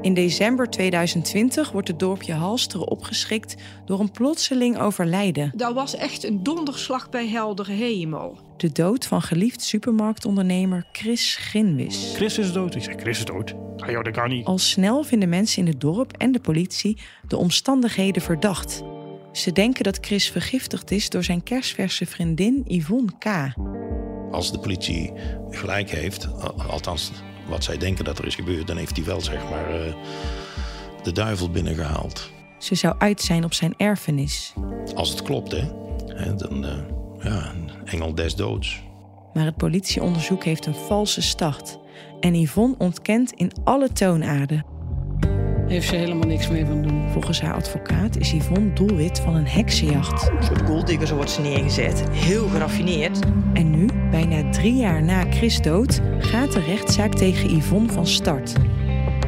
In december 2020 wordt het dorpje Halsteren opgeschrikt door een plotseling overlijden. Dat was echt een donderslag bij heldere hemel. De dood van geliefd supermarktondernemer Chris Ginwis. Chris is dood. Ik zeg, Chris is dood. Ah joh, dat kan niet. Al snel vinden mensen in het dorp en de politie de omstandigheden verdacht. Ze denken dat Chris vergiftigd is door zijn kerstverse vriendin Yvonne K. Als de politie gelijk heeft, althans wat zij denken dat er is gebeurd, dan heeft hij wel zeg maar uh, de duivel binnengehaald. Ze zou uit zijn op zijn erfenis. Als het klopt, hè? hè dan, uh, ja, een engel des doods. Maar het politieonderzoek heeft een valse start. En Yvonne ontkent in alle toonaarden. Heeft ze helemaal niks mee van doen. Volgens haar advocaat is Yvonne doelwit van een heksenjacht. Een soort golddigger wordt ze neergezet. Heel geraffineerd. En nu, bijna drie jaar na Chris dood, gaat de rechtszaak tegen Yvonne van start.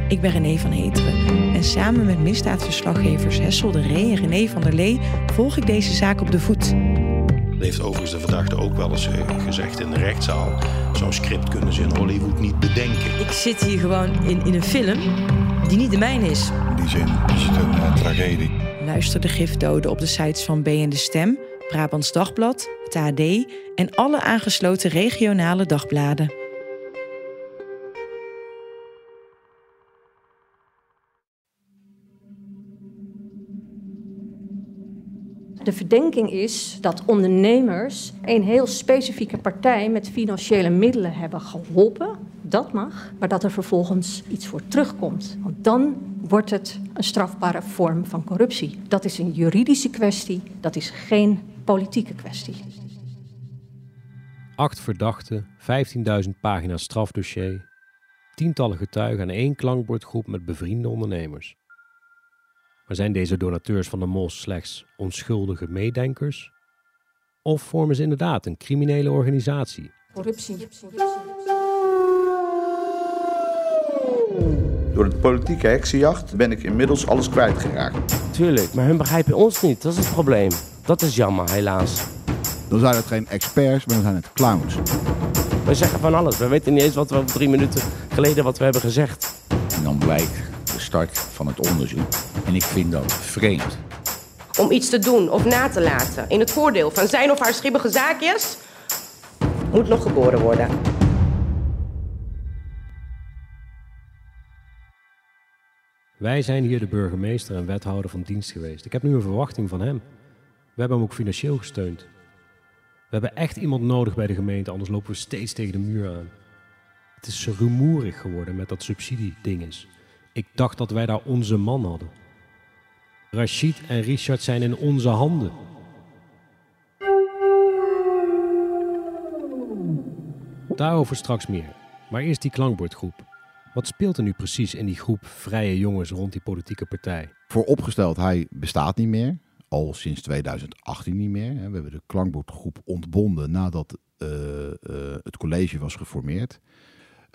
Ik ben René van Heteren en samen met misdaadverslaggevers Hessel de Ree en René van der Lee volg ik deze zaak op de voet. Heeft overigens de verdachte ook wel eens gezegd in de rechtszaal. Zo'n script kunnen ze in Hollywood niet bedenken. Ik zit hier gewoon in, in een film die niet de mijne is. In die zin is het een uh, tragedie. Luister de gifdoden op de sites van B en de Stem, Brabants Dagblad, het AD en alle aangesloten regionale dagbladen. De verdenking is dat ondernemers een heel specifieke partij met financiële middelen hebben geholpen. Dat mag, maar dat er vervolgens iets voor terugkomt. Want dan wordt het een strafbare vorm van corruptie. Dat is een juridische kwestie, dat is geen politieke kwestie. Acht verdachten, 15.000 pagina's strafdossier, tientallen getuigen en één klankbordgroep met bevriende ondernemers. Maar zijn deze donateurs van de Mos slechts onschuldige meedenkers? Of vormen ze inderdaad een criminele organisatie? Corruptie. Door de politieke heksenjacht ben ik inmiddels alles kwijtgeraakt. Tuurlijk, maar hun begrijpen ons niet. Dat is het probleem. Dat is jammer, helaas. Dan zijn het geen experts, maar dan zijn het clowns. We zeggen van alles. We weten niet eens wat we drie minuten geleden wat we hebben gezegd. En dan blijkt start van het onderzoek. En ik vind dat vreemd. Om iets te doen of na te laten in het voordeel van zijn of haar schibbige zaakjes, moet nog geboren worden. Wij zijn hier de burgemeester en wethouder van dienst geweest. Ik heb nu een verwachting van hem. We hebben hem ook financieel gesteund. We hebben echt iemand nodig bij de gemeente, anders lopen we steeds tegen de muur aan. Het is rumoerig geworden met dat subsidiedinges. Ik dacht dat wij daar onze man hadden. Rachid en Richard zijn in onze handen. Daarover straks meer. Maar eerst die klankbordgroep. Wat speelt er nu precies in die groep vrije jongens rond die politieke partij? Voor opgesteld, hij bestaat niet meer. Al sinds 2018 niet meer. We hebben de klankbordgroep ontbonden nadat uh, uh, het college was geformeerd.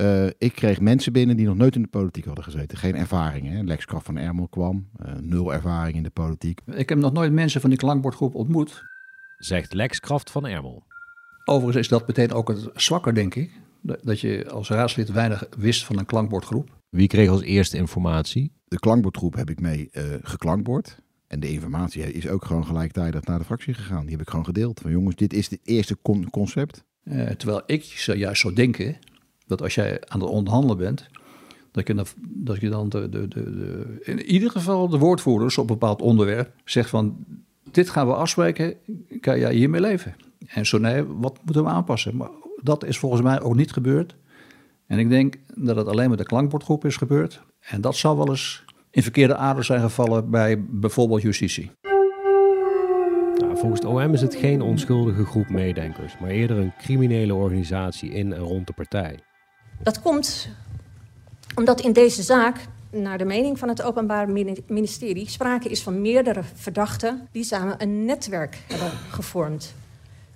Uh, ik kreeg mensen binnen die nog nooit in de politiek hadden gezeten. Geen ervaring. Hè. Lex Kraft van Ermel kwam. nul ervaring in de politiek. Ik heb nog nooit mensen van die klankbordgroep ontmoet. Zegt Lex Kraft van Ermel. Overigens is dat meteen ook het zwakker, denk ik. Dat je als raadslid weinig wist van een klankbordgroep. Wie kreeg als eerste informatie? De klankbordgroep heb ik mee uh, geklankbord. En de informatie is ook gewoon gelijktijdig naar de fractie gegaan. Die heb ik gewoon gedeeld. Van jongens, dit is het eerste con concept. Uh, terwijl ik zou juist zou denken dat als jij aan het onderhandelen bent, dat je dan, je dan de, de, de, de, in ieder geval de woordvoerders op een bepaald onderwerp zegt van dit gaan we afspreken, kan jij hiermee leven? En zo nee, wat moeten we aanpassen? Maar dat is volgens mij ook niet gebeurd. En ik denk dat het alleen met de klankbordgroep is gebeurd. En dat zou wel eens in verkeerde aarde zijn gevallen bij bijvoorbeeld justitie. Nou, volgens het OM is het geen onschuldige groep meedenkers, maar eerder een criminele organisatie in en rond de partij. Dat komt omdat in deze zaak naar de mening van het Openbaar Ministerie sprake is van meerdere verdachten die samen een netwerk hebben gevormd.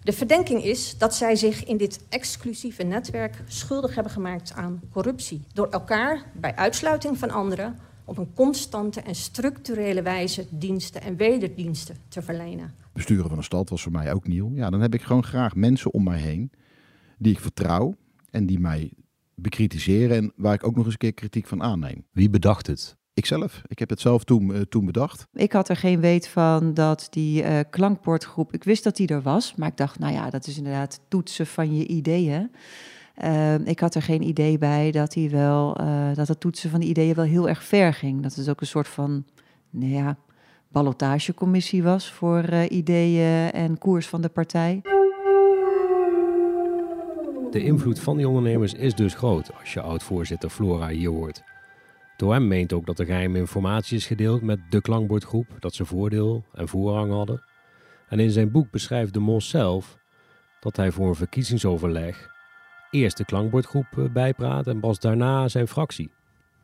De verdenking is dat zij zich in dit exclusieve netwerk schuldig hebben gemaakt aan corruptie. Door elkaar bij uitsluiting van anderen op een constante en structurele wijze diensten en wederdiensten te verlenen. Besturen van een stad was voor mij ook nieuw. Ja, dan heb ik gewoon graag mensen om mij heen die ik vertrouw en die mij bekritiseren en waar ik ook nog eens een keer kritiek van aanneem. Wie bedacht het? Ikzelf. Ik heb het zelf toen, uh, toen bedacht. Ik had er geen weet van dat die uh, klankbordgroep, ik wist dat die er was, maar ik dacht, nou ja, dat is inderdaad toetsen van je ideeën. Uh, ik had er geen idee bij dat, hij wel, dat het toetsen van die ideeën wel heel erg ver ging. Dat het ook een soort van, nou ja, ballotagecommissie was voor ideeën en koers van de partij. De invloed van die ondernemers is dus groot als je oud-voorzitter Flora hier hoort. Hem meent ook dat er geheime informatie is gedeeld met de klankbordgroep, dat ze voordeel en voorrang hadden. En in zijn boek beschrijft de Mos zelf dat hij voor een verkiezingsoverleg eerst de klankbordgroep eh, bijpraat en pas daarna zijn fractie.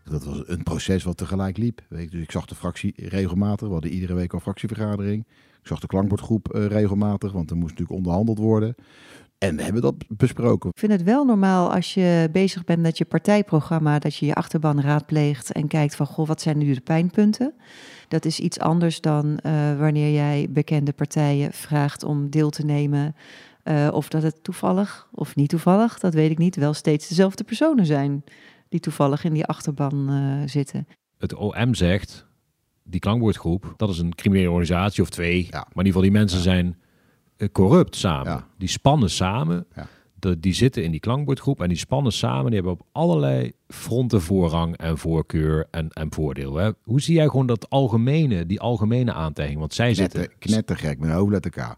Dat was een proces wat tegelijk liep. Dus ik zag de fractie regelmatig. We hadden iedere week al fractievergadering. Ik zag de klankbordgroep eh, regelmatig, want er moest natuurlijk onderhandeld worden. En we hebben dat besproken. Ik vind het wel normaal als je bezig bent met je partijprogramma, dat je je achterban raadpleegt en kijkt van, goh, wat zijn nu de pijnpunten? Dat is iets anders dan uh, wanneer jij bekende partijen vraagt om deel te nemen. Uh, of dat het toevallig of niet toevallig, dat weet ik niet, wel steeds dezelfde personen zijn die toevallig in die achterban uh, zitten. Het OM zegt, die klankwoordgroep, dat is een criminele organisatie of twee, ja. maar in ieder geval die mensen ja. zijn eh, corrupt samen. Die spannen samen. De, die zitten in die klankbordgroep en die spannen samen. Die hebben op allerlei fronten voorrang en voorkeur en, en voordeel. Hè? Hoe zie jij gewoon dat algemene, die algemene aantijging? Want zij Knetter, zitten... Knettergek, met een hoofdletter K.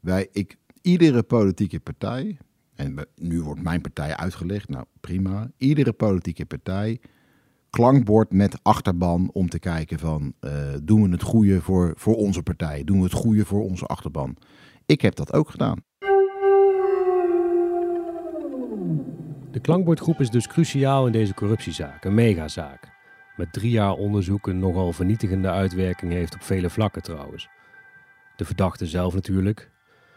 Wij, ik, iedere politieke partij, en nu wordt mijn partij uitgelegd, nou prima. Iedere politieke partij klankbord met achterban om te kijken van uh, doen we het goede voor, voor onze partij? Doen we het goede voor onze achterban? Ik heb dat ook gedaan. De klankbordgroep is dus cruciaal in deze corruptiezaak, een megazaak. Met drie jaar onderzoek een nogal vernietigende uitwerking heeft op vele vlakken trouwens. De verdachte zelf natuurlijk.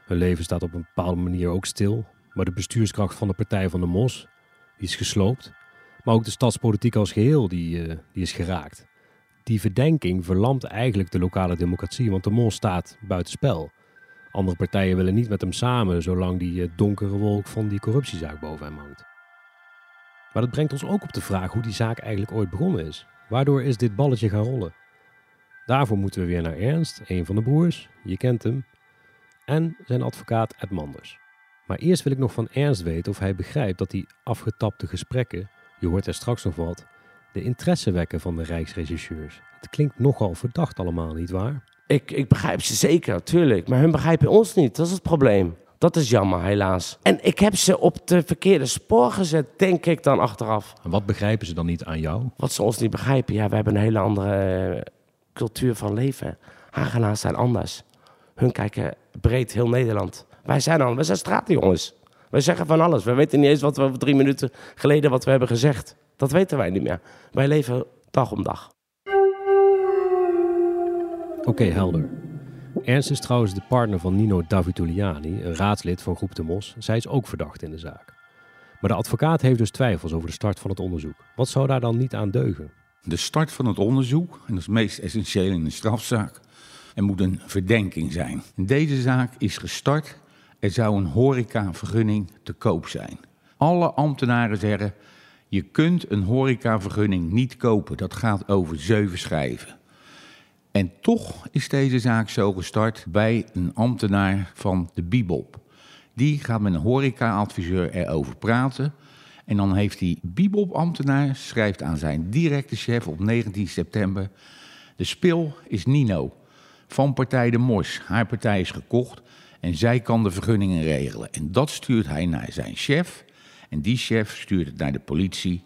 Hun leven staat op een bepaalde manier ook stil. Maar de bestuurskracht van de Partij van de Mos, is gesloopt. Maar ook de stadspolitiek als geheel die, uh, die is geraakt. Die verdenking verlamt eigenlijk de lokale democratie, want de mol staat buitenspel. Andere partijen willen niet met hem samen, zolang die uh, donkere wolk van die corruptiezaak boven hem hangt. Maar dat brengt ons ook op de vraag hoe die zaak eigenlijk ooit begonnen is. Waardoor is dit balletje gaan rollen? Daarvoor moeten we weer naar Ernst, een van de broers, je kent hem, en zijn advocaat Ed Manders. Maar eerst wil ik nog van Ernst weten of hij begrijpt dat die afgetapte gesprekken je hoort er straks nog wat, de interesse wekken van de Rijksregisseurs. Het klinkt nogal verdacht allemaal, niet waar? Ik, ik begrijp ze zeker, tuurlijk. Maar hun begrijpen ons niet, dat is het probleem. Dat is jammer, helaas. En ik heb ze op de verkeerde spoor gezet, denk ik dan achteraf. En wat begrijpen ze dan niet aan jou? Wat ze ons niet begrijpen? Ja, we hebben een hele andere eh, cultuur van leven. Hagenaars zijn anders. Hun kijken breed heel Nederland. Wij zijn dan, wij zijn straatjongens. Wij zeggen van alles. We weten niet eens wat we drie minuten geleden wat we hebben gezegd. Dat weten wij niet meer. Wij leven dag om dag. Oké, helder. Ernst is trouwens de partner van Nino Davituliani, een raadslid van Groep de Mos. Zij is ook verdacht in de zaak. Maar de advocaat heeft dus twijfels over de start van het onderzoek. Wat zou daar dan niet aan deugen? De start van het onderzoek, en dat is het meest essentieel in een strafzaak, er moet een verdenking zijn. Deze zaak is gestart er zou een horecavergunning te koop zijn. Alle ambtenaren zeggen, je kunt een horecavergunning niet kopen. Dat gaat over zeven schrijven. En toch is deze zaak zo gestart bij een ambtenaar van de Bibop. Die gaat met een horeca-adviseur erover praten. En dan heeft die Bibop-ambtenaar, schrijft aan zijn directe chef op 19 september... De spil is Nino, van partij De Mos. Haar partij is gekocht en zij kan de vergunningen regelen. En dat stuurt hij naar zijn chef. En die chef stuurt het naar de politie.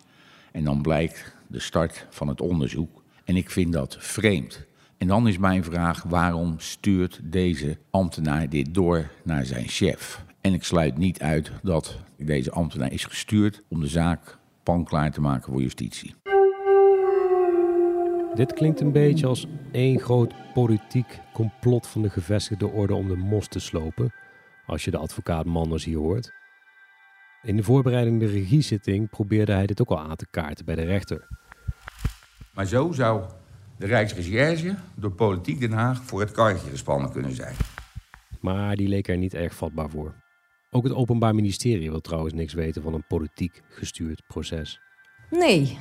En dan blijkt de start van het onderzoek. En ik vind dat vreemd. En dan is mijn vraag: waarom stuurt deze ambtenaar dit door naar zijn chef? En ik sluit niet uit dat deze ambtenaar is gestuurd om de zaak panklaar te maken voor justitie. Dit klinkt een beetje als één groot politiek complot van de gevestigde orde om de mos te slopen, als je de advocaat Manders hier hoort. In de voorbereiding de regiezitting probeerde hij dit ook al aan te kaarten bij de rechter. Maar zo zou de Rijksrecherche door politiek Den Haag voor het karretje gespannen kunnen zijn. Maar die leek er niet erg vatbaar voor. Ook het Openbaar Ministerie wil trouwens niks weten van een politiek gestuurd proces. Nee,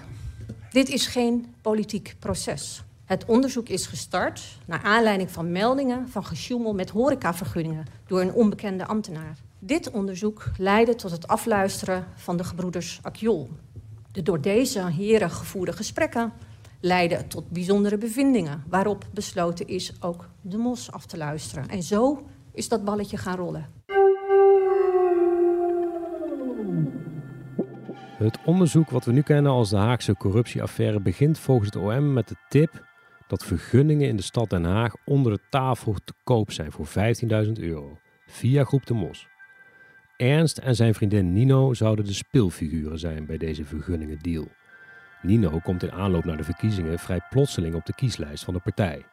dit is geen politiek proces. Het onderzoek is gestart naar aanleiding van meldingen van gesjoemel met horecavergunningen door een onbekende ambtenaar. Dit onderzoek leidde tot het afluisteren van de gebroeders Akjol. De door deze heren gevoerde gesprekken leidden tot bijzondere bevindingen, waarop besloten is ook de mos af te luisteren. En zo is dat balletje gaan rollen. Het onderzoek wat we nu kennen als de Haagse corruptieaffaire begint volgens het OM met de tip dat vergunningen in de stad Den Haag onder de tafel te koop zijn voor 15.000 euro via Groep de Mos. Ernst en zijn vriendin Nino zouden de speelfiguren zijn bij deze vergunningendeal. Nino komt in aanloop naar de verkiezingen vrij plotseling op de kieslijst van de partij.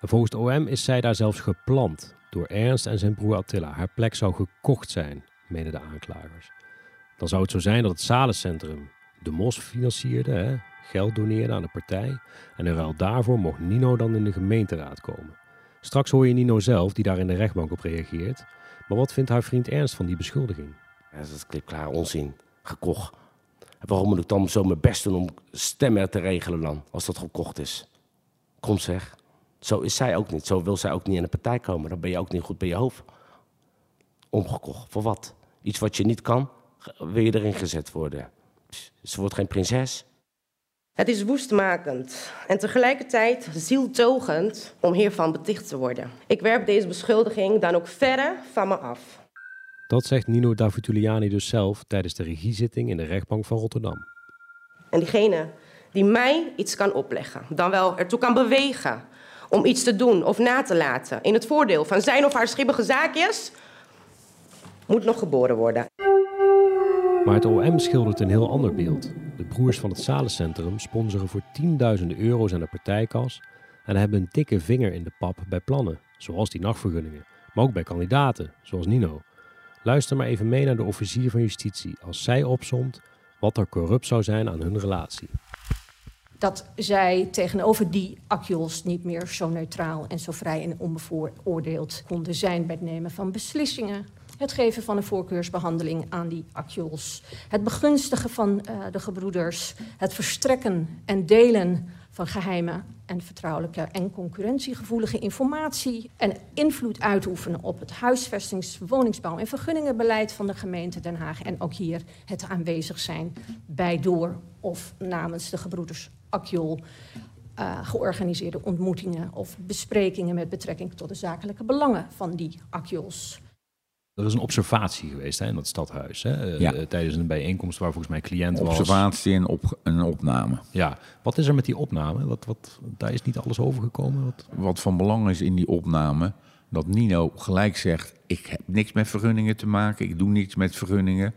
En volgens het OM is zij daar zelfs geplant door Ernst en zijn broer Attila. Haar plek zou gekocht zijn, menen de aanklagers. Dan zou het zo zijn dat het Salencentrum de Mos financierde, hè, geld doneerde aan de partij. En in daarvoor mocht Nino dan in de gemeenteraad komen. Straks hoor je Nino zelf, die daar in de rechtbank op reageert. Maar wat vindt haar vriend Ernst van die beschuldiging? Ja, dat is klaar onzin. Gekocht. Waarom moet ik dan zo mijn best doen om stemmen te regelen dan, als dat gekocht is? Kom zeg. Zo is zij ook niet. Zo wil zij ook niet in de partij komen. Dan ben je ook niet goed bij je hoofd. Omgekocht. Voor wat? Iets wat je niet kan, wil je erin gezet worden. Ze wordt geen prinses. Het is woestmakend en tegelijkertijd zieltogend om hiervan beticht te worden. Ik werp deze beschuldiging dan ook verre van me af. Dat zegt Nino Davutiliani dus zelf tijdens de regiezitting in de rechtbank van Rotterdam. En diegene die mij iets kan opleggen, dan wel ertoe kan bewegen om iets te doen of na te laten in het voordeel van zijn of haar schibbige zaakjes, moet nog geboren worden. Maar het OM schildert een heel ander beeld. De broers van het Salencentrum sponsoren voor tienduizenden euro's aan de partijkas en hebben een dikke vinger in de pap bij plannen, zoals die nachtvergunningen, maar ook bij kandidaten, zoals Nino. Luister maar even mee naar de officier van justitie als zij opsomt wat er corrupt zou zijn aan hun relatie. Dat zij tegenover die akjols niet meer zo neutraal en zo vrij en onbevooroordeeld konden zijn bij het nemen van beslissingen. Het geven van een voorkeursbehandeling aan die akjols. Het begunstigen van uh, de gebroeders. Het verstrekken en delen van geheime en vertrouwelijke en concurrentiegevoelige informatie. En invloed uitoefenen op het huisvestings-, woningsbouw- en vergunningenbeleid van de gemeente Den Haag. En ook hier het aanwezig zijn bij, door of namens de gebroeders. Uh, georganiseerde ontmoetingen of besprekingen met betrekking tot de zakelijke belangen van die akjols. Er is een observatie geweest hè, in dat stadhuis. Hè, Ja. eh, tijdens een bijeenkomst waar volgens mij cliënt was. Observatie en op, een opname. Ja, wat is er met die opname? Wat, wat, daar is niet alles overgekomen. Wat... Wat van belang is in die opname, dat Nino gelijk zegt: Ik heb niks met vergunningen te maken, ik doe niets met vergunningen.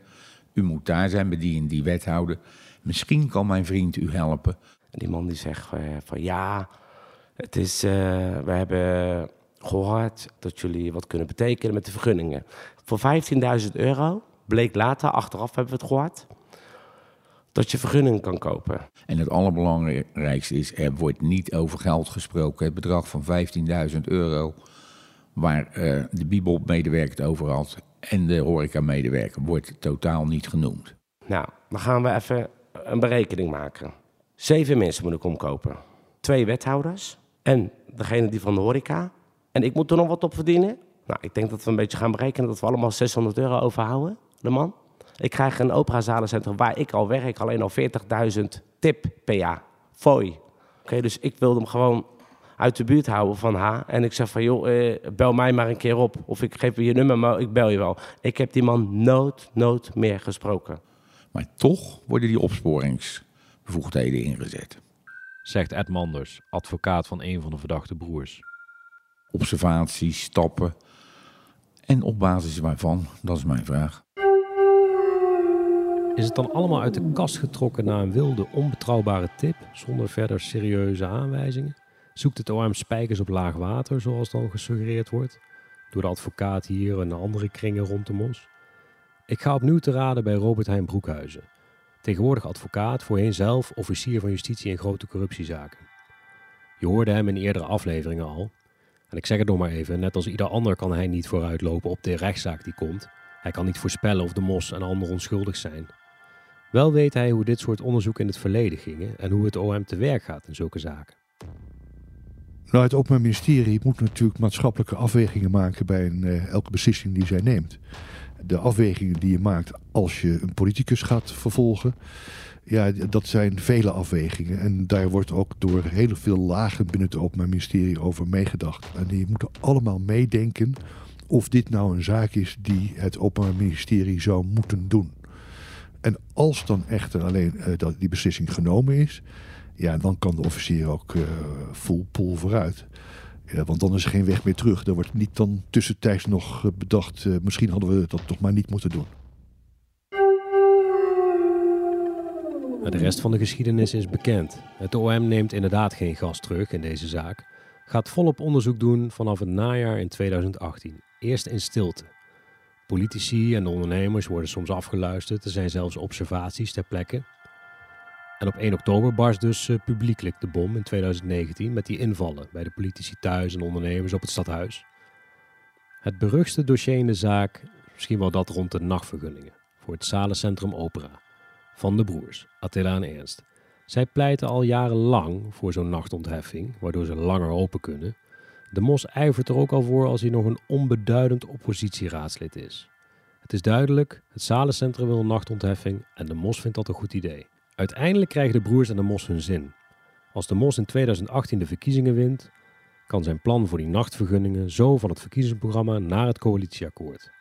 U moet daar zijn bij die en die wethouder. Misschien kan mijn vriend u helpen. En die man die zegt eh, van ja, het is, eh, we hebben gehoord dat jullie wat kunnen betekenen met de vergunningen. Voor 15.000 euro bleek later, achteraf hebben we het gehoord, dat je vergunningen kan kopen. En het allerbelangrijkste is, er wordt niet over geld gesproken. Het bedrag van 15.000 euro, waar eh, de Bibel-medewerker het over had... en de horeca-medewerker, wordt totaal niet genoemd. Nou, dan gaan we even een berekening maken. Zeven mensen moet ik omkopen. Twee wethouders en degene die van de horeca. En ik moet er nog wat op verdienen. Nou, ik denk dat we een beetje gaan berekenen dat we allemaal 600 euro overhouden, de man. Ik krijg een operazalencentrum waar ik al werk, alleen al 40.000 tip per jaar. Fooi. Oké, dus ik wilde hem gewoon uit de buurt houden van haar. En ik zeg van, joh, eh, bel mij maar een keer op. Of ik geef je je nummer, maar ik bel je wel. Ik heb die man nooit, nooit meer gesproken. Maar toch worden die opsporingsbevoegdheden ingezet. Zegt Ed Manders, advocaat van een van de verdachte broers. Observaties, stappen. En op basis waarvan, dat is mijn vraag. Is het dan allemaal uit de kast getrokken na een wilde, onbetrouwbare tip, zonder verder serieuze aanwijzingen? Zoekt het OM spijkers op laag water, zoals dan gesuggereerd wordt, door de advocaat hier en de andere kringen rond de mos? Ik ga opnieuw te raden bij Robert Heijn Broekhuizen, tegenwoordig advocaat, voorheen zelf officier van justitie in grote corruptiezaken. Je hoorde hem in eerdere afleveringen al. En ik zeg het nog maar even, net als ieder ander kan hij niet vooruitlopen op de rechtszaak die komt. Hij kan niet voorspellen of de mos en anderen onschuldig zijn. Wel weet hij hoe dit soort onderzoek in het verleden gingen en hoe het OM te werk gaat in zulke zaken. Nou, het Openbaar Ministerie moet natuurlijk maatschappelijke afwegingen maken bij een, uh, elke beslissing die zij neemt. De afwegingen die je maakt als je een politicus gaat vervolgen, ja, dat zijn vele afwegingen. En daar wordt ook door heel veel lagen binnen het Openbaar Ministerie over meegedacht. En die moeten allemaal meedenken of dit nou een zaak is die het Openbaar Ministerie zou moeten doen. En als dan echter alleen uh, dat die beslissing genomen is, ja, dan kan de officier ook uh, full pull vooruit. Ja, want dan is er geen weg meer terug. Er wordt niet dan tussentijds nog bedacht, uh, misschien hadden we dat toch maar niet moeten doen. De rest van de geschiedenis is bekend. Het OM neemt inderdaad geen gas terug in deze zaak. Gaat volop onderzoek doen vanaf het najaar in 2018. Eerst in stilte. Politici en de ondernemers worden soms afgeluisterd. Er zijn zelfs observaties ter plekke. En op 1 oktober barst dus uh, publiekelijk de bom in 2019 met die invallen bij de politici thuis en ondernemers op het stadhuis. Het beruchtste dossier in de zaak, misschien wel dat rond de nachtvergunningen voor het Zalencentrum Opera van de broers, Attila en Ernst. Zij pleiten al jarenlang voor zo'n nachtontheffing, waardoor ze langer open kunnen. De Mos ijvert er ook al voor als hij nog een onbeduidend oppositieraadslid is. Het is duidelijk, het Zalencentrum wil een nachtontheffing en de Mos vindt dat een goed idee. Uiteindelijk krijgen de broers en de Mos hun zin. Als de Mos in 2018 de verkiezingen wint, kan zijn plan voor die nachtvergunningen zo van het verkiezingsprogramma naar het coalitieakkoord.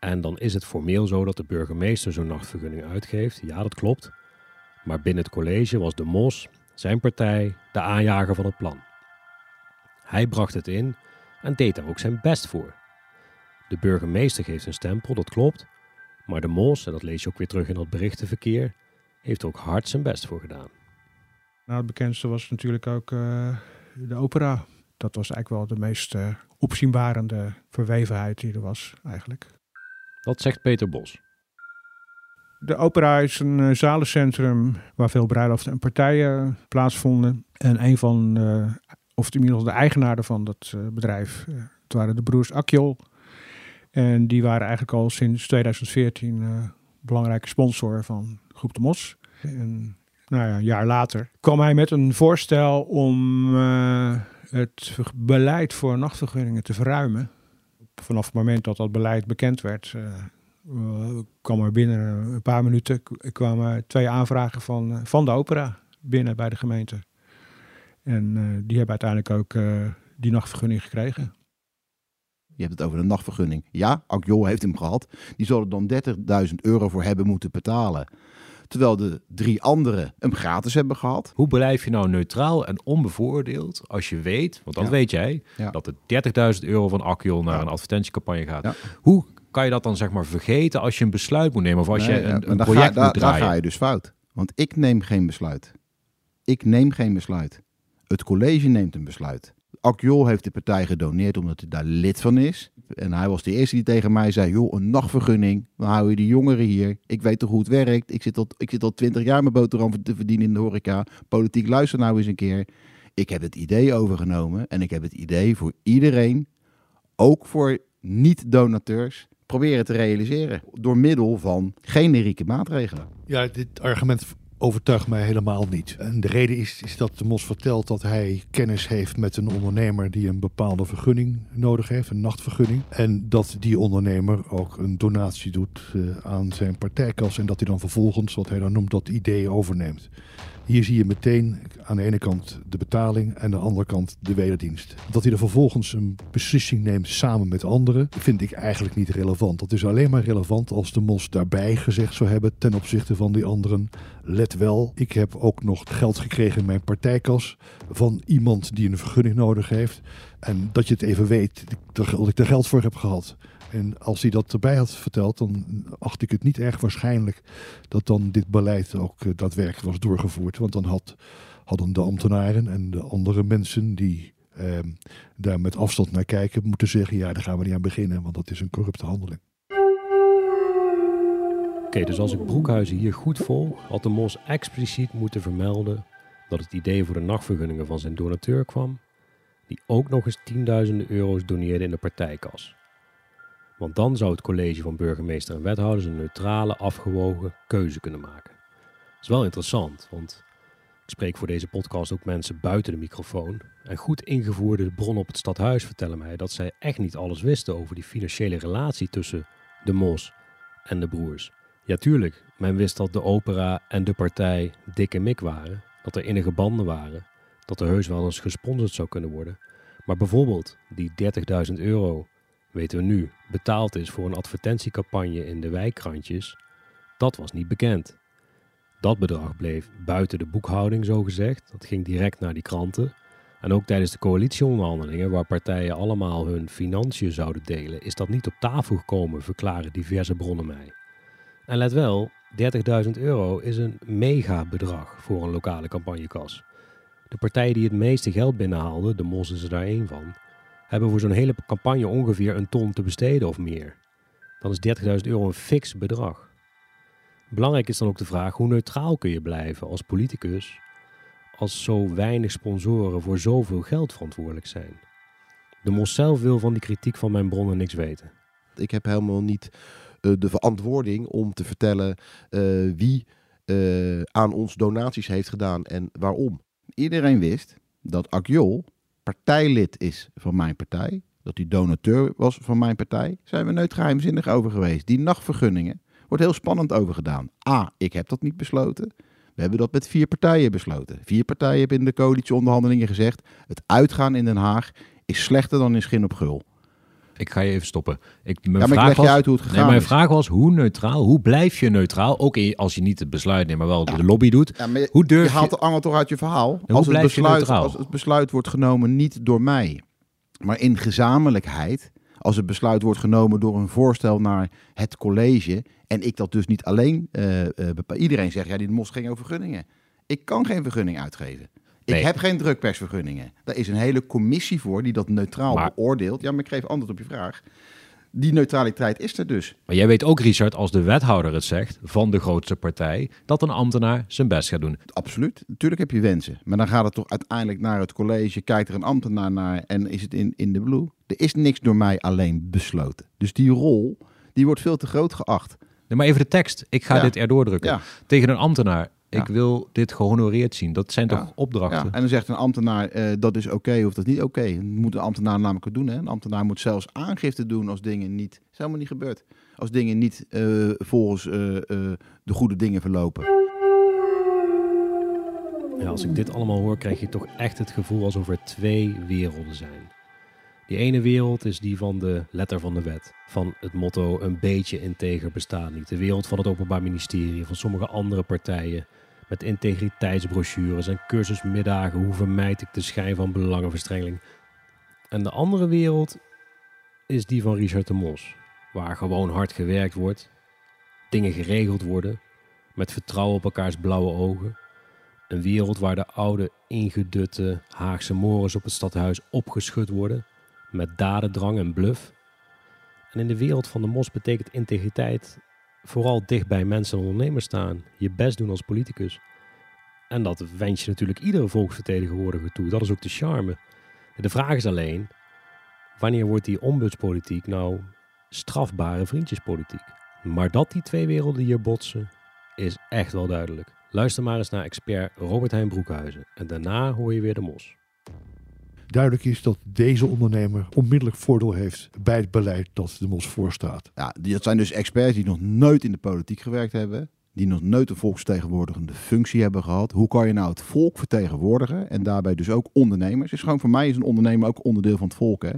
En dan is het formeel zo dat de burgemeester zo'n nachtvergunning uitgeeft. Ja, dat klopt. Maar binnen het college was de Mos, zijn partij, de aanjager van het plan. Hij bracht het in en deed daar ook zijn best voor. De burgemeester geeft een stempel, dat klopt. Maar de Mos, en dat lees je ook weer terug in dat berichtenverkeer, heeft er ook hard zijn best voor gedaan. Nou, het bekendste was natuurlijk ook uh, de opera. Dat was eigenlijk wel de meest uh, opzienbarende verwevenheid die er was, eigenlijk. Dat zegt Peter Bos. De opera is een uh, zalencentrum waar veel bruiloften en partijen plaatsvonden. En een van, of inmiddels de eigenaren van dat bedrijf, het waren de broers Akjol. En die waren eigenlijk al sinds 2014 belangrijke sponsor van Groep de Mos. En nou ja, een jaar later kwam hij met een voorstel om het beleid voor nachtvergunningen te verruimen vanaf het moment dat dat beleid bekend werd, uh, kwam er binnen een paar minuten kwamen twee aanvragen van, uh, van de opera binnen bij de gemeente. En die hebben uiteindelijk ook die nachtvergunning gekregen. Je hebt het over een nachtvergunning. Ja, Akjol heeft hem gehad. Die zullen dan 30.000 euro voor hebben moeten betalen. Terwijl de drie anderen hem gratis hebben gehad. Hoe blijf je nou neutraal en onbevooroordeeld als je weet, want dat ja. weet jij, ja. dat er 30.000 euro van Akjol naar een advertentiecampagne gaat. Hoe kan je dat dan zeg maar vergeten als je een besluit moet nemen of als nee, je een, een project ga, moet draaien? Daar ga je dus fout. Want ik neem geen besluit. Ik neem geen besluit. Het college neemt een besluit. Akjol heeft de partij gedoneerd omdat hij daar lid van is. En hij was de eerste die tegen mij zei: Joh, een nachtvergunning. Dan hou je die jongeren hier. Ik weet toch hoe het werkt. Ik zit al, ik zit al twintig jaar mijn boterham te verdienen in de horeca. Politiek luister nou eens een keer. Ik heb het idee overgenomen. En ik heb het idee voor iedereen, ook voor niet-donateurs, proberen te realiseren. Door middel van generieke maatregelen. Ja, dit argument overtuigt mij helemaal niet. En de reden is, is dat de Mos vertelt dat hij kennis heeft met een ondernemer die een bepaalde vergunning nodig heeft, een nachtvergunning. En dat die ondernemer ook een donatie doet uh, aan zijn partijkas en dat hij dan vervolgens, wat hij dan noemt, dat idee overneemt. Hier zie je meteen aan de ene kant de betaling en aan de andere kant de wederdienst. Dat hij er vervolgens een beslissing neemt samen met anderen, vind ik eigenlijk niet relevant. Dat is alleen maar relevant als de mos daarbij gezegd zou hebben ten opzichte van die anderen. Let wel, ik heb ook nog geld gekregen in mijn partijkas van iemand die een vergunning nodig heeft. En dat je het even weet, dat ik er geld voor heb gehad. En als hij dat erbij had verteld, dan acht ik het niet erg waarschijnlijk dat dan dit beleid ook uh, daadwerkelijk was doorgevoerd. Want dan had, hadden de ambtenaren en de andere mensen die uh, daar met afstand naar kijken, moeten zeggen: ja, daar gaan we niet aan beginnen, want dat is een corrupte handeling. Oké, dus als ik Broekhuizen hier goed volg, had de Mos expliciet moeten vermelden dat het idee voor de nachtvergunningen van zijn donateur kwam, die ook nog eens tienduizenden euro's doneerde in de partijkas. Want dan zou het college van burgemeester en wethouders een neutrale, afgewogen keuze kunnen maken. Dat is wel interessant, want ik spreek voor deze podcast ook mensen buiten de microfoon. En goed ingevoerde bronnen op het stadhuis vertellen mij dat zij echt niet alles wisten over die financiële relatie tussen de Mos en de broers. Ja, tuurlijk, men wist dat de opera en de partij dik en mik waren, dat er innige banden waren, dat er heus wel eens gesponsord zou kunnen worden. Maar bijvoorbeeld die 30.000 euro, weten we nu, betaald is voor een advertentiecampagne in de wijkkrantjes, dat was niet bekend. Dat bedrag bleef buiten de boekhouding, zogezegd. Dat ging direct naar die kranten. En ook tijdens de coalitieonderhandelingen, waar partijen allemaal hun financiën zouden delen, is dat niet op tafel gekomen, verklaren diverse bronnen mij. En let wel, 30.000 euro is een megabedrag voor een lokale campagnekas. De partijen die het meeste geld binnenhaalden, de Mos is er daar één van, hebben voor zo'n hele campagne ongeveer een ton te besteden of meer. Dan is 30.000 euro een fix bedrag. Belangrijk is dan ook de vraag hoe neutraal kun je blijven als politicus als zo weinig sponsoren voor zoveel geld verantwoordelijk zijn. De Mos zelf wil van die kritiek van mijn bronnen niks weten. Ik heb helemaal niet uh, de verantwoording om te vertellen uh, wie uh, aan ons donaties heeft gedaan en waarom. Iedereen wist dat Akjol partijlid is van mijn partij, dat hij donateur was van mijn partij. Zijn we nooit geheimzinnig over geweest. Die nachtvergunningen wordt heel spannend over gedaan. A, ik heb dat niet besloten. We hebben dat met vier partijen besloten. Vier partijen hebben in de coalitieonderhandelingen gezegd: het uitgaan in Den Haag is slechter dan in Schin op Gul. Ik ga je even stoppen. Ik, mijn ja, maar vraag ik leg was, je uit hoe het gegaan nee, mijn is. vraag was, hoe neutraal, hoe blijf je neutraal? Ook in, als je niet het besluit neemt, maar wel de lobby doet. Ja, maar je, hoe durf je haalt de angel toch uit je verhaal? hoe Als het, blijf je besluit, neutraal? als het besluit wordt genomen niet door mij, maar in gezamenlijkheid. Als het besluit wordt genomen door een voorstel naar het college. En ik dat dus niet alleen uh, uh, bepaal. Iedereen zegt, ja, die mos ging over vergunningen. Ik kan geen vergunning uitgeven. Ik heb geen drukpersvergunningen. Daar is een hele commissie voor die dat neutraal Maar- beoordeelt. Ja, maar ik geef antwoord op je vraag. Die neutraliteit is er dus. Maar jij weet ook, Richard, als de wethouder het zegt van de grootste partij, dat een ambtenaar zijn best gaat doen. Absoluut. Natuurlijk heb je wensen. Maar dan gaat het toch uiteindelijk naar het college. Kijkt er een ambtenaar naar en is het in, in de blue? Er is niks door mij alleen besloten. Dus die rol, die wordt veel te groot geacht. Nee, maar even de tekst. Ik ga Ja. dit erdoor drukken. Ja. Tegen een ambtenaar. Ik Ja. wil dit gehonoreerd zien. Dat zijn toch Ja. opdrachten? Ja, en dan zegt een ambtenaar eh, dat is oké of dat is niet oké. Dat moet een ambtenaar namelijk ook doen. Hè? Een ambtenaar moet zelfs aangifte doen als dingen niet... Dat is helemaal niet gebeurd. Als dingen niet eh, volgens eh, eh, de goede dingen verlopen. Ja, als ik dit allemaal hoor, krijg je toch echt het gevoel alsof er twee werelden zijn. Die ene wereld is die van de letter van de wet. Van het motto een beetje integer bestaat niet. De wereld van het Openbaar Ministerie, van sommige andere partijen. Met integriteitsbrochures en cursusmiddagen. Hoe vermijd ik de schijn van belangenverstrengeling? En de andere wereld is die van Richard de Mos. Waar gewoon hard gewerkt wordt. Dingen geregeld worden. Met vertrouwen op elkaars blauwe ogen. Een wereld waar de oude, ingedutte Haagse morens op het stadhuis opgeschud worden. Met dadendrang en bluff. En in de wereld van de mos betekent integriteit vooral dicht bij mensen en ondernemers staan. Je best doen als politicus. En dat wens je natuurlijk iedere volksvertegenwoordiger toe. Dat is ook de charme. De vraag is alleen, wanneer wordt die ombudspolitiek nou strafbare vriendjespolitiek? Maar dat die twee werelden hier botsen, is echt wel duidelijk. Luister maar eens naar expert Robert Hein Broekhuizen. En daarna hoor je weer de mos. Duidelijk is dat deze ondernemer onmiddellijk voordeel heeft bij het beleid dat de MOS voorstaat. Ja, dat zijn dus experts die nog nooit in de politiek gewerkt hebben. Die nog nooit een volksvertegenwoordigende functie hebben gehad. Hoe kan je nou het volk vertegenwoordigen? En daarbij dus ook ondernemers. Is gewoon voor mij is een ondernemer ook onderdeel van het volk. Hè?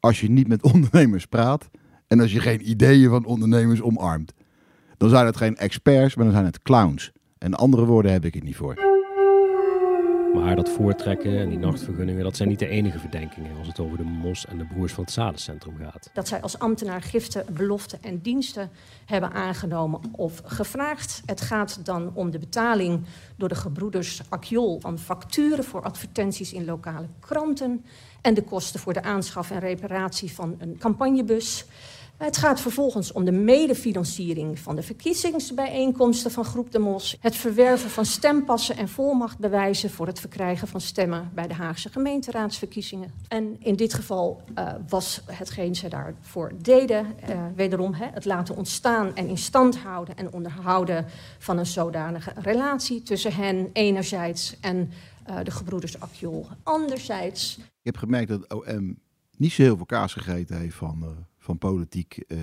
Als je niet met ondernemers praat. En als je geen ideeën van ondernemers omarmt. Dan zijn het geen experts, maar dan zijn het clowns. En andere woorden heb ik het niet voor. Maar dat voortrekken en die nachtvergunningen, dat zijn niet de enige verdenkingen als het over de Mos en de broers van het Zadencentrum gaat. Dat zij als ambtenaar giften, beloften en diensten hebben aangenomen of gevraagd. Het gaat dan om de betaling door de gebroeders Akjol van facturen voor advertenties in lokale kranten en de kosten voor de aanschaf en reparatie van een campagnebus. Het gaat vervolgens om de medefinanciering van de verkiezingsbijeenkomsten van Groep de Mos, het verwerven van stempassen en volmachtbewijzen voor het verkrijgen van stemmen bij de Haagse gemeenteraadsverkiezingen. En in dit geval uh, was hetgeen ze daarvoor deden, uh, wederom hè, het laten ontstaan en in stand houden en onderhouden van een zodanige relatie tussen hen enerzijds en uh, de gebroeders Akjol anderzijds. Ik heb gemerkt dat OM niet zo heel veel kaas gegeten heeft van van, politiek, uh,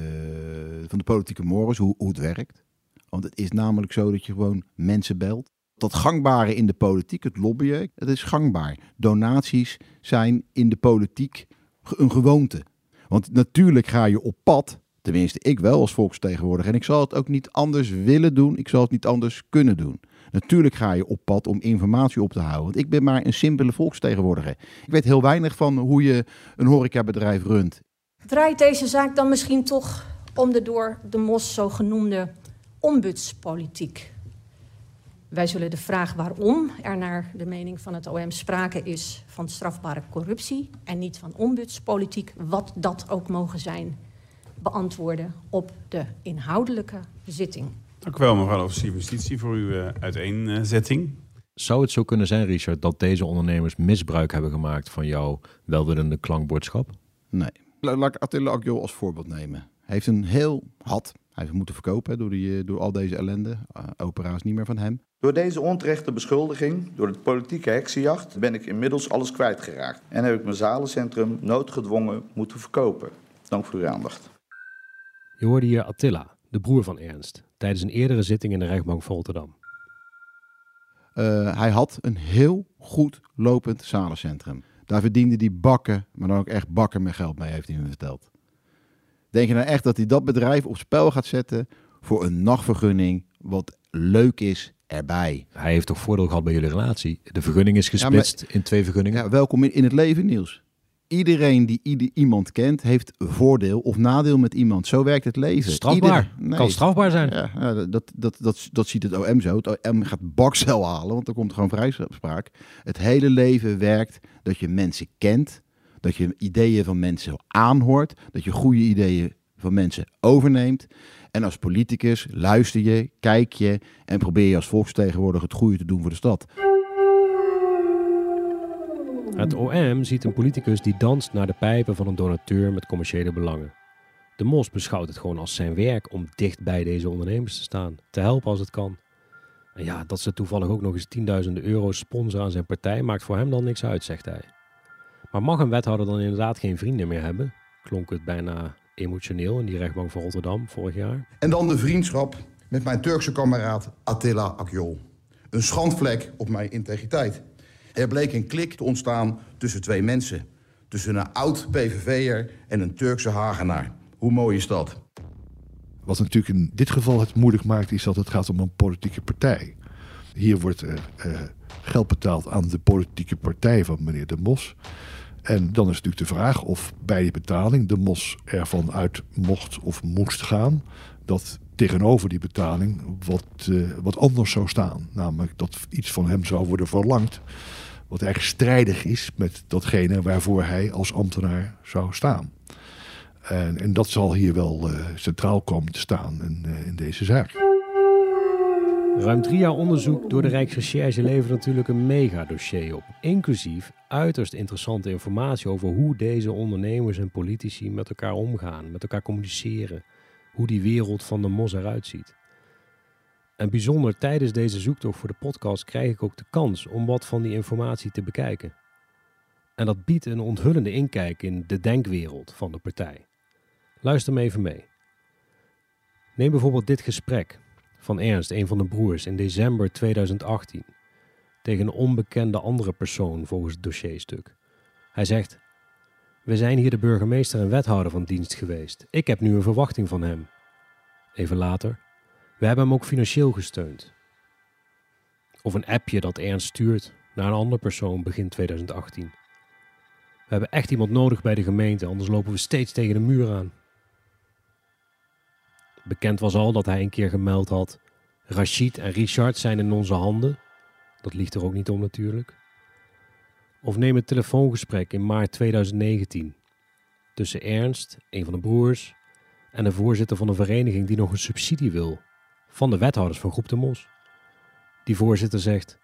van de politieke morgens, hoe, hoe het werkt. Want het is namelijk zo dat je gewoon mensen belt. Dat gangbare in de politiek, het lobbyen, het is gangbaar. Donaties zijn in de politiek een gewoonte. Want natuurlijk ga je op pad, tenminste ik wel als volksvertegenwoordiger, en ik zal het ook niet anders willen doen, ik zal het niet anders kunnen doen. Natuurlijk ga je op pad om informatie op te houden. Want ik ben maar een simpele volksvertegenwoordiger. Ik weet heel weinig van hoe je een horecabedrijf runt. Draait deze zaak dan misschien toch om de door de MOS zogenoemde ombudspolitiek? Wij zullen de vraag waarom er naar de mening van het OM sprake is van strafbare corruptie en niet van ombudspolitiek, wat dat ook mogen zijn, beantwoorden op de inhoudelijke zitting. Dank u wel, mevrouw de officier van justitie, voor uw uh, uiteenzetting. Zou het zo kunnen zijn, Richard, dat deze ondernemers misbruik hebben gemaakt van jouw welwillende klankbordschap? Nee. Laat ik Attila Akjol als voorbeeld nemen. Hij heeft een heel had. Hij heeft moeten verkopen door, die, door al deze ellende. Uh, opera is niet meer van hem. Door deze onterechte beschuldiging, door de politieke heksenjacht, ben ik inmiddels alles kwijtgeraakt. En heb ik mijn zalencentrum noodgedwongen moeten verkopen. Dank voor uw aandacht. Je hoorde hier Attila, de broer van Ernst, tijdens een eerdere zitting in de rechtbank van Rotterdam. Uh, hij had een heel goed lopend zalencentrum. Daar verdiende hij bakken, maar dan ook echt bakken met geld mee, heeft hij me verteld. Denk je nou echt dat hij dat bedrijf op spel gaat zetten voor een nachtvergunning wat leuk is erbij? Hij heeft toch voordeel gehad bij jullie relatie? De vergunning is gesplitst ja, in twee vergunningen. Ja, welkom in, in het leven, Niels. Iedereen die ieder, iemand kent, heeft voordeel of nadeel met iemand. Zo werkt het leven. Strafbaar. Ieder, nee, kan strafbaar zijn. Ja, dat, dat, dat, dat, ziet het OM zo. Het OM gaat bakcel halen, want er komt gewoon vrijspraak. Het hele leven werkt dat je mensen kent, dat je ideeën van mensen aanhoort, dat je goede ideeën van mensen overneemt. En als politicus luister je, kijk je en probeer je als volksvertegenwoordiger het goede te doen voor de stad. Het OM ziet een politicus die danst naar de pijpen van een donateur met commerciële belangen. De Mos beschouwt het gewoon als zijn werk om dicht bij deze ondernemers te staan, te helpen als het kan. En ja, dat ze toevallig ook nog eens tienduizenden euro sponsoren aan zijn partij maakt voor hem dan niks uit, zegt hij. Maar mag een wethouder dan inderdaad geen vrienden meer hebben? Klonk het bijna emotioneel in die rechtbank van Rotterdam vorig jaar. En dan de vriendschap met mijn Turkse kameraad Attila Akjol. Een schandvlek op mijn integriteit. Er bleek een klik te ontstaan tussen twee mensen. Tussen een oud PVV'er en een Turkse Hagenaar. Hoe mooi is dat? Wat natuurlijk in dit geval het moeilijk maakt, is dat het gaat om een politieke partij. Hier wordt uh, geld betaald aan de politieke partij van meneer De Mos. En dan is natuurlijk de vraag of bij die betaling De Mos ervan uit mocht of moest gaan dat tegenover die betaling wat, uh, wat anders zou staan. Namelijk dat iets van hem zou worden verlangd wat eigenlijk strijdig is met datgene waarvoor hij als ambtenaar zou staan. En, en dat zal hier wel uh, centraal komen te staan in, uh, in deze zaak. Ruim drie jaar onderzoek door de Rijksrecherche levert natuurlijk een megadossier op. Inclusief uiterst interessante informatie over hoe deze ondernemers en politici met elkaar omgaan, met elkaar communiceren. Hoe die wereld van de mos eruit ziet. En bijzonder tijdens deze zoektocht voor de podcast krijg ik ook de kans om wat van die informatie te bekijken. En dat biedt een onthullende inkijk in de denkwereld van de partij. Luister me even mee. Neem bijvoorbeeld dit gesprek van Ernst, een van de broers, in december 2018 tegen een onbekende andere persoon volgens het dossierstuk. Hij zegt: We zijn hier de burgemeester en wethouder van dienst geweest. Ik heb nu een verwachting van hem. Even later. We hebben hem ook financieel gesteund. Of een appje dat Ernst stuurt naar een ander persoon begin 2018. We hebben echt iemand nodig bij de gemeente, anders lopen we steeds tegen de muur aan. Bekend was al dat hij een keer gemeld had: Rachid en Richard zijn in onze handen. Dat ligt er ook niet om natuurlijk. Of neem telefoongesprek in maart 2019 tussen Ernst, een van de broers, en de voorzitter van een vereniging die nog een subsidie wil van de wethouders van Groep de Mos. Die voorzitter zegt: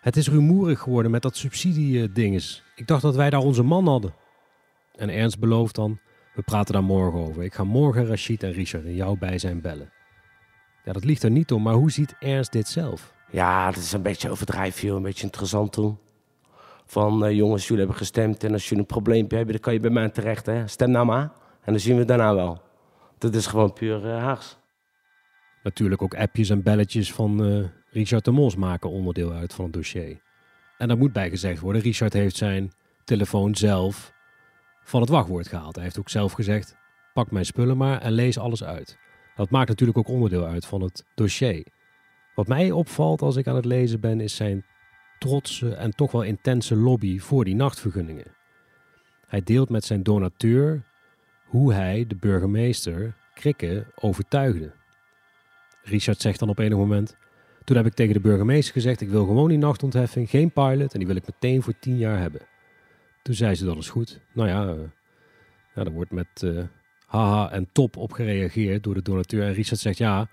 Het is rumoerig geworden met dat subsidiedinges. Ik dacht dat wij daar onze man hadden. En Ernst belooft dan: We praten daar morgen over. Ik ga morgen Rachid en Richard in jouw bijzijn bellen. Ja, dat ligt er niet om, maar hoe ziet Ernst dit zelf? Ja, dat is een beetje overdrijven, joh. Een beetje interessant toen. Van uh, jongens, jullie hebben gestemd en als jullie een probleempje hebben, dan kan je bij mij terecht. Hè? Stem nou maar en dan zien we het daarna wel. Dat is gewoon puur uh, Haags. Natuurlijk ook appjes en belletjes van uh, Richard de Mos maken onderdeel uit van het dossier. En daar moet bij gezegd worden, Richard heeft zijn telefoon zelf van het wachtwoord gehaald. Hij heeft ook zelf gezegd, pak mijn spullen maar en lees alles uit. Dat maakt natuurlijk ook onderdeel uit van het dossier. Wat mij opvalt als ik aan het lezen ben, is zijn trotse en toch wel intense lobby voor die nachtvergunningen. Hij deelt met zijn donateur hoe hij de burgemeester Krikke overtuigde. Richard zegt dan op enig moment: Toen heb ik tegen de burgemeester gezegd: Ik wil gewoon die nachtontheffing, geen pilot en die wil ik meteen voor tien jaar hebben. Toen zei ze: Dat is goed. Nou ja, uh, er wordt met uh, haha en top op gereageerd door de donateur. En Richard zegt: Ja,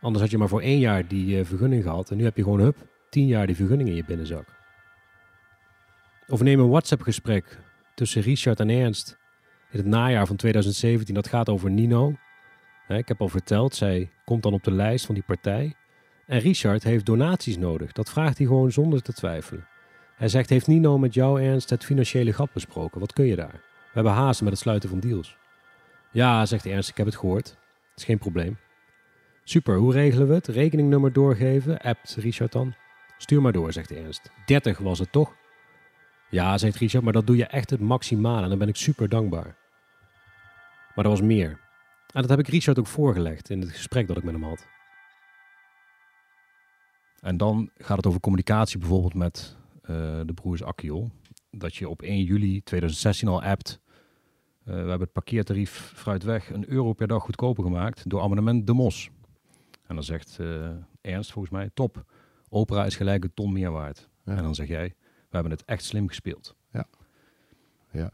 anders had je maar voor één jaar die uh, vergunning gehad en nu heb je gewoon hup, tien jaar die vergunning in je binnenzak. Of neem een WhatsApp-gesprek tussen Richard en Ernst in het najaar van 2017. Dat gaat over Nino. Ik heb al verteld, zij komt dan op de lijst van die partij. En Richard heeft donaties nodig. Dat vraagt hij gewoon zonder te twijfelen. Hij zegt: Heeft Nino met jou Ernst het financiële gat besproken? Wat kun je daar? We hebben haast met het sluiten van deals. Ja, zegt Ernst, ik heb het gehoord. Het is geen probleem. Super, hoe regelen we het? Rekeningnummer doorgeven, appt Richard dan. Stuur maar door, zegt Ernst. 30 was het toch? Ja, zegt Richard, maar dat doe je echt het maximale en dan ben ik super dankbaar. Maar er was meer. En dat heb ik Richard ook voorgelegd in het gesprek dat ik met hem had. En dan gaat het over communicatie bijvoorbeeld met uh, de broers Akkiol. Dat je op 1 juli 2016 al appt. Uh, we hebben het parkeertarief Fruitweg een euro per dag goedkoper gemaakt door abonnement De Mos. En dan zegt uh, Ernst volgens mij, top, opera is gelijk een ton meer waard. Ja. En dan zeg jij, we hebben het echt slim gespeeld. Ja. Ja.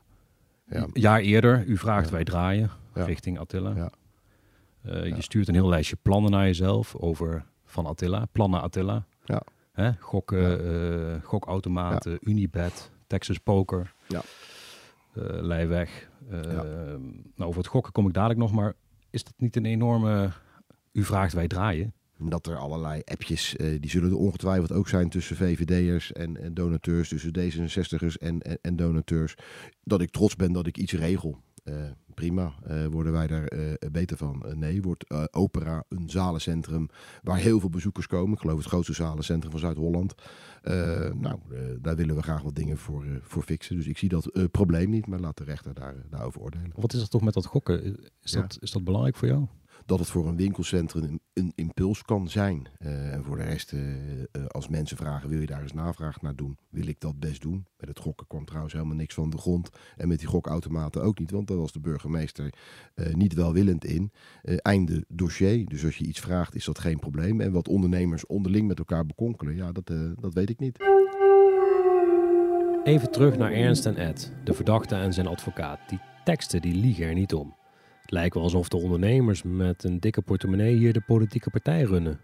ja. Een jaar eerder, u vraagt, ja. wij draaien ja. Richting Attila. Ja. Uh, je stuurt een heel lijstje plannen naar jezelf over van Attila, plannen Attila. Ja. Hè? Gokken, uh, gokautomaten, Unibet, Texas Poker, ja. uh, Leijweg. nou, over het gokken kom ik dadelijk nog, maar is dat niet een enorme... U vraagt, wij draaien dat er allerlei appjes, uh, die zullen er ongetwijfeld ook zijn tussen VVD'ers en, en, donateurs, tussen D66'ers en, en, en, donateurs. Dat ik trots ben dat ik iets regel. Uh, prima, uh, worden wij daar beter van? nee, wordt opera een zalencentrum waar heel veel bezoekers komen. Ik geloof het grootste zalencentrum van Zuid-Holland. nou, daar willen we graag wat dingen voor, voor fixen. Dus ik zie dat probleem niet, maar laat de rechter daar, daarover oordelen. Wat is dat toch met dat gokken? Is, ja. dat, is dat belangrijk voor jou? Dat het voor een winkelcentrum een, impuls kan zijn. Uh, en voor de rest, uh, uh, als mensen vragen, wil je daar eens navraag naar doen? Wil ik dat best doen? Met het gokken kwam trouwens helemaal niks van de grond. En met die gokautomaten ook niet, want daar was de burgemeester niet welwillend in. einde dossier, dus als je iets vraagt is dat geen probleem. En wat ondernemers onderling met elkaar bekonkelen, ja, dat, dat weet ik niet. Even terug naar Ernst en Ed, de verdachte en zijn advocaat. Die teksten die liegen er niet om. Het lijkt wel alsof de ondernemers met een dikke portemonnee hier de politieke partij runnen.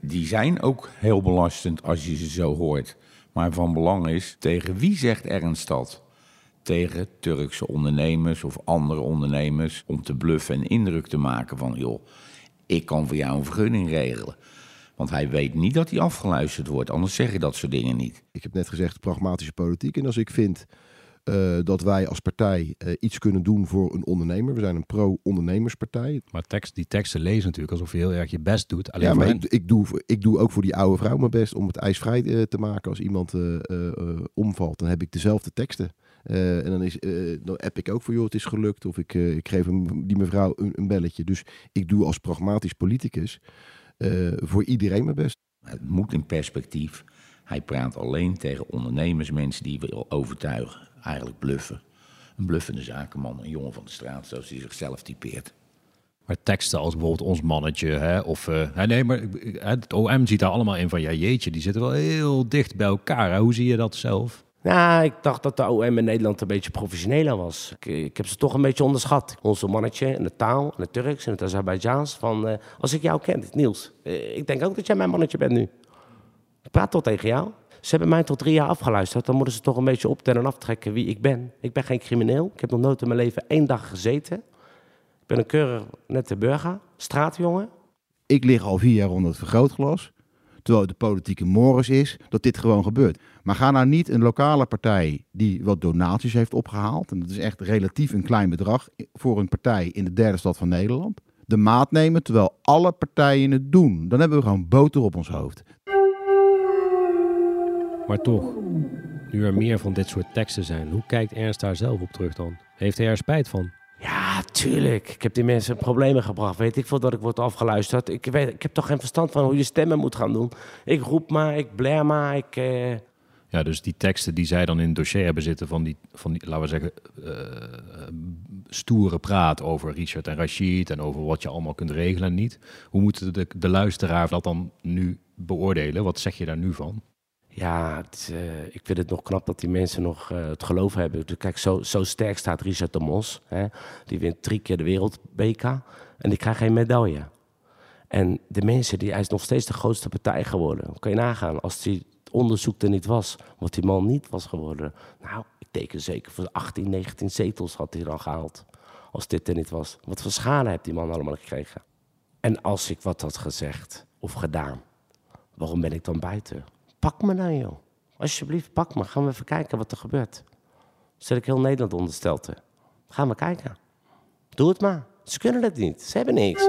Die zijn ook heel belastend als je ze zo hoort. Maar van belang is, tegen wie zegt Ernst dat? Tegen Turkse ondernemers of andere ondernemers om te bluffen en indruk te maken van... joh, ik kan voor jou een vergunning regelen. Want hij weet niet dat hij afgeluisterd wordt, anders zeg je dat soort dingen niet. Ik heb net gezegd pragmatische politiek. En als ik vind uh, dat wij als partij uh, iets kunnen doen voor een ondernemer. We zijn een pro-ondernemerspartij. Maar tekst, die teksten lezen natuurlijk alsof je heel erg je best doet. Alleen ja, maar ik, ik, doe, ik doe ook voor die oude vrouw mijn best om het ijsvrij uh, te maken. Als iemand omvalt, dan heb ik dezelfde teksten. en dan, is, dan app ik ook voor, joh, het is gelukt. Of ik, ik geef hem, die mevrouw een, een, belletje. Dus ik doe als pragmatisch politicus voor iedereen mijn best. Het moet in perspectief Hij praat alleen tegen ondernemers, mensen die wil overtuigen. Eigenlijk bluffen. Een bluffende zakenman, een jongen van de straat, zoals hij zichzelf typeert. Maar teksten als bijvoorbeeld ons mannetje, hè, of uh, nee, maar het OM ziet daar allemaal in van ja, jeetje, die zitten wel heel dicht bij elkaar. Hè? Hoe zie je dat zelf? Nou, ik dacht dat de OM in Nederland een beetje professioneler was. Ik, ik, heb ze toch een beetje onderschat. Onze mannetje in de taal, in het Turks, in het Azerbeidzjaans. Van, uh, als ik jou ken, Niels, uh, ik denk ook dat jij mijn mannetje bent nu. Praat toch tegen jou? Ze hebben mij tot drie jaar afgeluisterd. Dan moeten ze toch een beetje optellen en aftrekken wie ik ben. Ik ben geen crimineel. Ik heb nog nooit in mijn leven één dag gezeten. Ik ben een keurig nette burger, straatjongen. Ik lig al vier jaar onder het vergrootglas. Terwijl de politieke morris is dat dit gewoon gebeurt. Maar ga nou niet een lokale partij die wat donaties heeft opgehaald. En dat is echt relatief een klein bedrag voor een partij in de derde stad van Nederland. De maat nemen terwijl alle partijen het doen. Dan hebben we gewoon boter op ons hoofd. Maar toch, nu er meer van dit soort teksten zijn, hoe kijkt Ernst daar zelf op terug dan? Heeft hij er spijt van? Ja, tuurlijk. Ik heb die mensen problemen gebracht. Weet ik veel dat ik word afgeluisterd. Ik, weet, ik heb toch geen verstand van hoe je stemmen moet gaan doen. Ik roep maar, ik blair maar, ik... Eh... Ja, dus die teksten die zij dan in het dossier hebben zitten van die, van die laten we zeggen, uh, stoere praat over Richard en Rashid en over wat je allemaal kunt regelen en niet. Hoe moet de, de luisteraar dat dan nu beoordelen? Wat zeg je daar nu van? Ja, uh, ik vind het nog knap dat die mensen nog uh, het geloof hebben. Dus kijk, zo, zo sterk staat Richard de Mos. Hè? Die wint drie keer de wereldbeker en die krijgt geen medaille. En de mensen, die, hij is nog steeds de grootste partij geworden. Kan je nagaan, als die onderzoek er niet was, wat die man niet was geworden. Nou, ik teken zeker voor 18, 19 zetels had hij dan gehaald. Als dit er niet was. Wat voor schade heeft die man allemaal gekregen? En als ik wat had gezegd of gedaan, waarom ben ik dan buiten? Pak me nou, joh. Alsjeblieft, pak me. Gaan we even kijken wat er gebeurt. Zet ik heel Nederland onderstelte. Gaan we kijken. Doe het maar. Ze kunnen het niet. Ze hebben niks.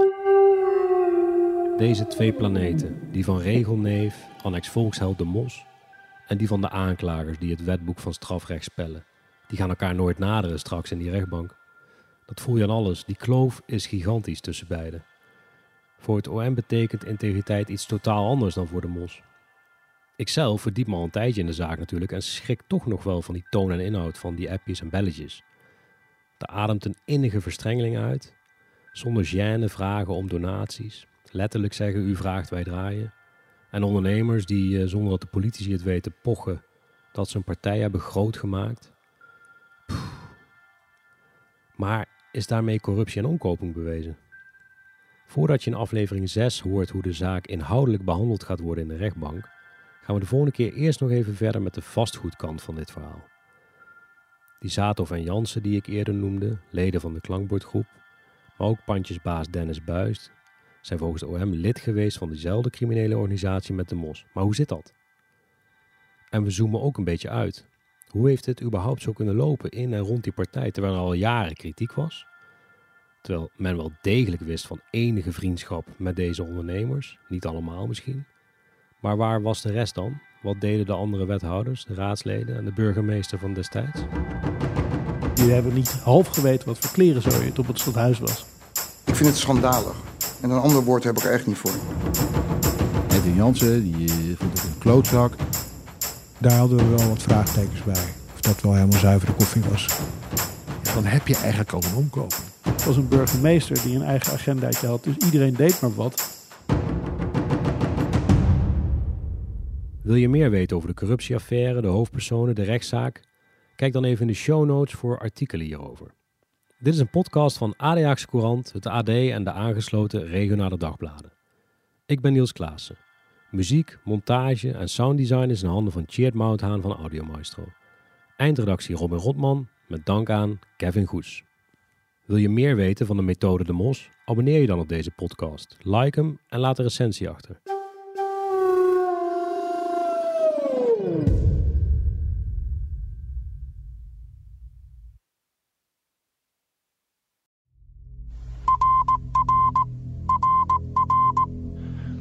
Deze twee planeten, die van Regelneef, annex Volksheld de Mos, en die van de aanklagers die het wetboek van strafrecht spellen, die gaan elkaar nooit naderen straks in die rechtbank. Dat voel je aan alles. Die kloof is gigantisch tussen beiden. Voor het OM betekent integriteit iets totaal anders dan voor de Mos. Ikzelf verdiep me al een tijdje in de zaak natuurlijk en schrik toch nog wel van die toon en inhoud van die appjes en belletjes. Er ademt een innige verstrengeling uit, zonder gêne vragen om donaties, letterlijk zeggen u vraagt wij draaien. En ondernemers die eh, zonder dat de politici het weten pochen dat ze een partij hebben groot gemaakt. Maar is daarmee corruptie en omkoping bewezen? Voordat je in aflevering 6 hoort hoe de zaak inhoudelijk behandeld gaat worden in de rechtbank, gaan we de volgende keer eerst nog even verder met de vastgoedkant van dit verhaal. Die Zatov en Jansen die ik eerder noemde, leden van de klankbordgroep, maar ook pandjesbaas Dennis Buist, zijn volgens de OM lid geweest van dezelfde criminele organisatie met de MOS. Maar hoe zit dat? En we zoomen ook een beetje uit. Hoe heeft het überhaupt zo kunnen lopen in en rond die partij terwijl er al jaren kritiek was? Terwijl men wel degelijk wist van enige vriendschap met deze ondernemers, niet allemaal misschien. Maar waar was de rest dan? Wat deden de andere wethouders, de raadsleden en de burgemeester van destijds? Jullie hebben niet half geweten wat voor kleren zo het op het stadhuis was. Ik vind het schandalig. En een ander woord heb ik er echt niet voor. Edwin Jansen, die eh, vond het een klootzak. Daar hadden we wel wat vraagtekens bij. Of dat wel helemaal zuivere koffie was. Dan heb je eigenlijk al een omkoping. Het was een burgemeester die een eigen agendaatje had. Dus iedereen deed maar wat. Wil je meer weten over de corruptieaffaire, de hoofdpersonen, de rechtszaak? Kijk dan even in de show notes voor artikelen hierover. Dit is een podcast van ADAX Courant, het AD en de aangesloten regionale dagbladen. Ik ben Niels Klaassen. Muziek, montage en sounddesign is in handen van Cheert Mouthaan van Audio Maestro. Eindredactie Robin Rotman, met dank aan Kevin Goes. Wil je meer weten van de methode De Mos? Abonneer je dan op deze podcast, like hem en laat een recensie achter.